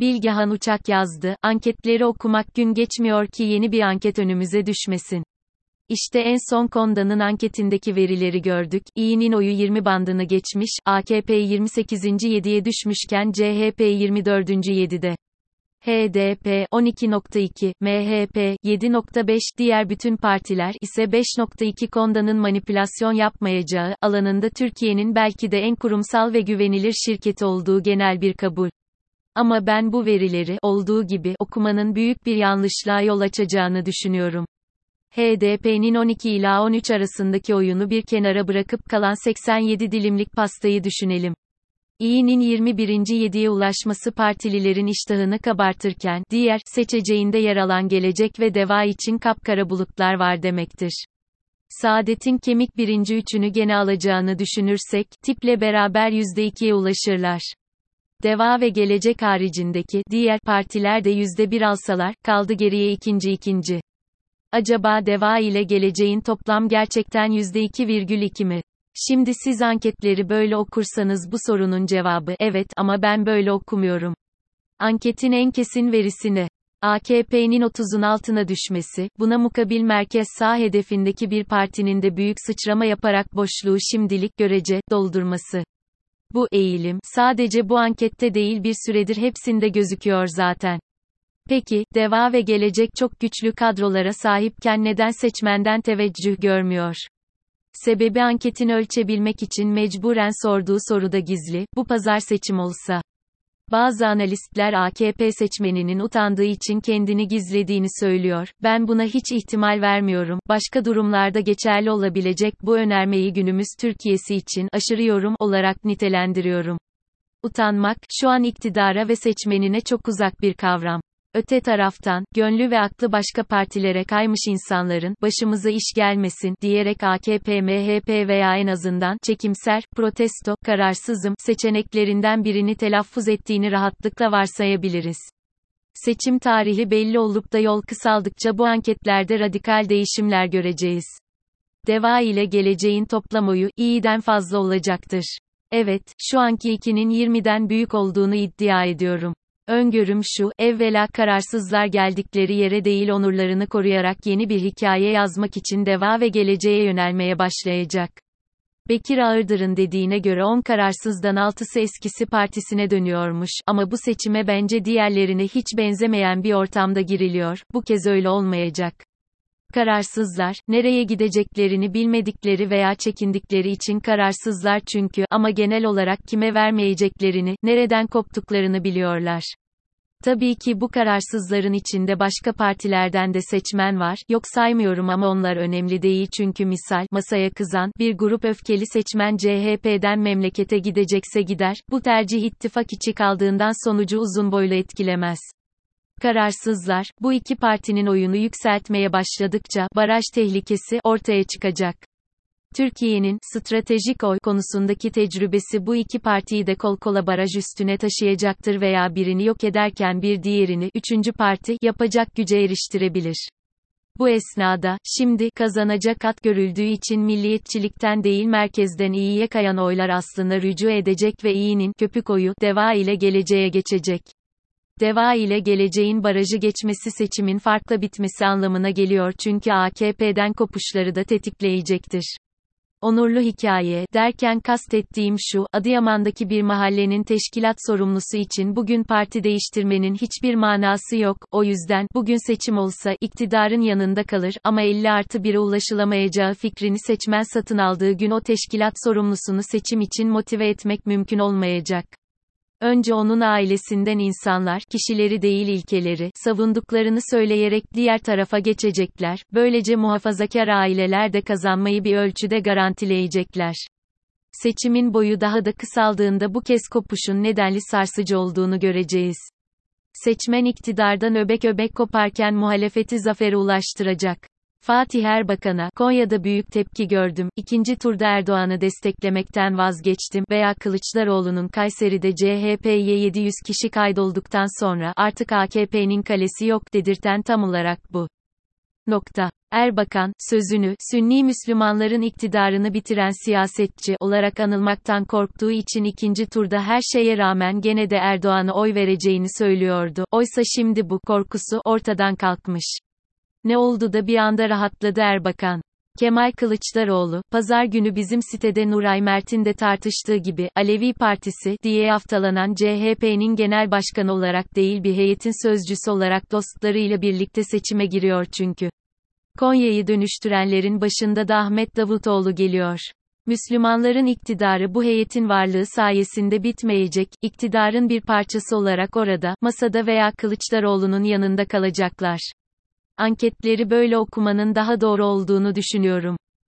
Bilgehan Uçak yazdı, anketleri okumak gün geçmiyor ki yeni bir anket önümüze düşmesin. İşte en son Konda'nın anketindeki verileri gördük. İYİ'nin oyu 20 bandını geçmiş, AKP 28. 7'ye düşmüşken CHP 24. 7'de. HDP 12.2, MHP 7.5, diğer bütün partiler ise 5.2 Konda'nın manipülasyon yapmayacağı alanında Türkiye'nin belki de en kurumsal ve güvenilir şirketi olduğu genel bir kabul. Ama ben bu verileri olduğu gibi okumanın büyük bir yanlışlığa yol açacağını düşünüyorum. HDP'nin 12 ila 13 arasındaki oyunu bir kenara bırakıp kalan 87 dilimlik pastayı düşünelim. İYİ'nin 21. 7'ye ulaşması partililerin iştahını kabartırken, diğer, seçeceğinde yer alan gelecek ve deva için kapkara bulutlar var demektir. Saadet'in kemik birinci üçünü gene alacağını düşünürsek, tiple beraber %2'ye ulaşırlar. Deva ve gelecek haricindeki, diğer partiler de %1 alsalar, kaldı geriye ikinci ikinci. Acaba deva ile geleceğin toplam gerçekten %2,2 mi? Şimdi siz anketleri böyle okursanız bu sorunun cevabı evet ama ben böyle okumuyorum. Anketin en kesin verisi ne? AKP'nin 30'un altına düşmesi, buna mukabil merkez sağ hedefindeki bir partinin de büyük sıçrama yaparak boşluğu şimdilik görece doldurması. Bu eğilim sadece bu ankette değil bir süredir hepsinde gözüküyor zaten. Peki, Deva ve Gelecek çok güçlü kadrolara sahipken neden seçmenden teveccüh görmüyor? Sebebi anketini ölçebilmek için mecburen sorduğu soruda gizli, bu pazar seçim olsa. Bazı analistler AKP seçmeninin utandığı için kendini gizlediğini söylüyor. Ben buna hiç ihtimal vermiyorum. Başka durumlarda geçerli olabilecek bu önermeyi günümüz Türkiye'si için aşırı yorum olarak nitelendiriyorum. Utanmak, şu an iktidara ve seçmenine çok uzak bir kavram. Öte taraftan, gönlü ve aklı başka partilere kaymış insanların, başımıza iş gelmesin, diyerek AKP, MHP veya en azından, çekimser, protesto, kararsızım, seçeneklerinden birini telaffuz ettiğini rahatlıkla varsayabiliriz. Seçim tarihi belli olup da yol kısaldıkça bu anketlerde radikal değişimler göreceğiz. Deva ile geleceğin toplam oyu, iyiden fazla olacaktır. Evet, şu anki 2'nin 20'den büyük olduğunu iddia ediyorum. Öngörüm şu, evvela kararsızlar geldikleri yere değil onurlarını koruyarak yeni bir hikaye yazmak için deva ve geleceğe yönelmeye başlayacak. Bekir Ağırdır'ın dediğine göre 10 kararsızdan 6'sı eskisi partisine dönüyormuş ama bu seçime bence diğerlerine hiç benzemeyen bir ortamda giriliyor, bu kez öyle olmayacak. Kararsızlar, nereye gideceklerini bilmedikleri veya çekindikleri için kararsızlar çünkü ama genel olarak kime vermeyeceklerini, nereden koptuklarını biliyorlar. Tabii ki bu kararsızların içinde başka partilerden de seçmen var, yok saymıyorum ama onlar önemli değil çünkü misal, masaya kızan, bir grup öfkeli seçmen CHP'den memlekete gidecekse gider, bu tercih ittifak içi kaldığından sonucu uzun boylu etkilemez. Kararsızlar, bu iki partinin oyunu yükseltmeye başladıkça, baraj tehlikesi, ortaya çıkacak. Türkiye'nin, stratejik oy konusundaki tecrübesi bu iki partiyi de kol kola baraj üstüne taşıyacaktır veya birini yok ederken bir diğerini, üçüncü parti, yapacak güce eriştirebilir. Bu esnada, şimdi, kazanacak at görüldüğü için milliyetçilikten değil merkezden iyiye kayan oylar aslında rücu edecek ve iyinin, köpük oyu, deva ile geleceğe geçecek. Deva ile geleceğin barajı geçmesi seçimin farkla bitmesi anlamına geliyor çünkü AKP'den kopuşları da tetikleyecektir. Onurlu hikaye, derken kastettiğim şu, Adıyaman'daki bir mahallenin teşkilat sorumlusu için bugün parti değiştirmenin hiçbir manası yok, o yüzden, bugün seçim olsa, iktidarın yanında kalır, ama 50 artı 1'e ulaşılamayacağı fikrini seçmen satın aldığı gün o teşkilat sorumlusunu seçim için motive etmek mümkün olmayacak. Önce onun ailesinden insanlar, kişileri değil ilkeleri, savunduklarını söyleyerek diğer tarafa geçecekler, böylece muhafazakar aileler de kazanmayı bir ölçüde garantileyecekler. Seçimin boyu daha da kısaldığında bu kez kopuşun nedenli sarsıcı olduğunu göreceğiz. Seçmen iktidardan öbek öbek koparken muhalefeti zafere ulaştıracak. Fatih Erbakan'a, Konya'da büyük tepki gördüm, ikinci turda Erdoğan'ı desteklemekten vazgeçtim veya Kılıçdaroğlu'nun Kayseri'de CHP'ye 700 kişi kaydolduktan sonra artık AKP'nin kalesi yok dedirten tam olarak bu. Nokta. Erbakan, sözünü, Sünni Müslümanların iktidarını bitiren siyasetçi olarak anılmaktan korktuğu için ikinci turda her şeye rağmen gene de Erdoğan'a oy vereceğini söylüyordu. Oysa şimdi bu korkusu ortadan kalkmış. Ne oldu da bir anda rahatladı Erbakan? Kemal Kılıçdaroğlu, pazar günü bizim sitede Nuray Mert'in de tartıştığı gibi, Alevi Partisi, diye haftalanan CHP'nin genel başkanı olarak değil bir heyetin sözcüsü olarak dostlarıyla birlikte seçime giriyor çünkü. Konya'yı dönüştürenlerin başında da Ahmet Davutoğlu geliyor. Müslümanların iktidarı bu heyetin varlığı sayesinde bitmeyecek, iktidarın bir parçası olarak orada, masada veya Kılıçdaroğlu'nun yanında kalacaklar. Anketleri böyle okumanın daha doğru olduğunu düşünüyorum.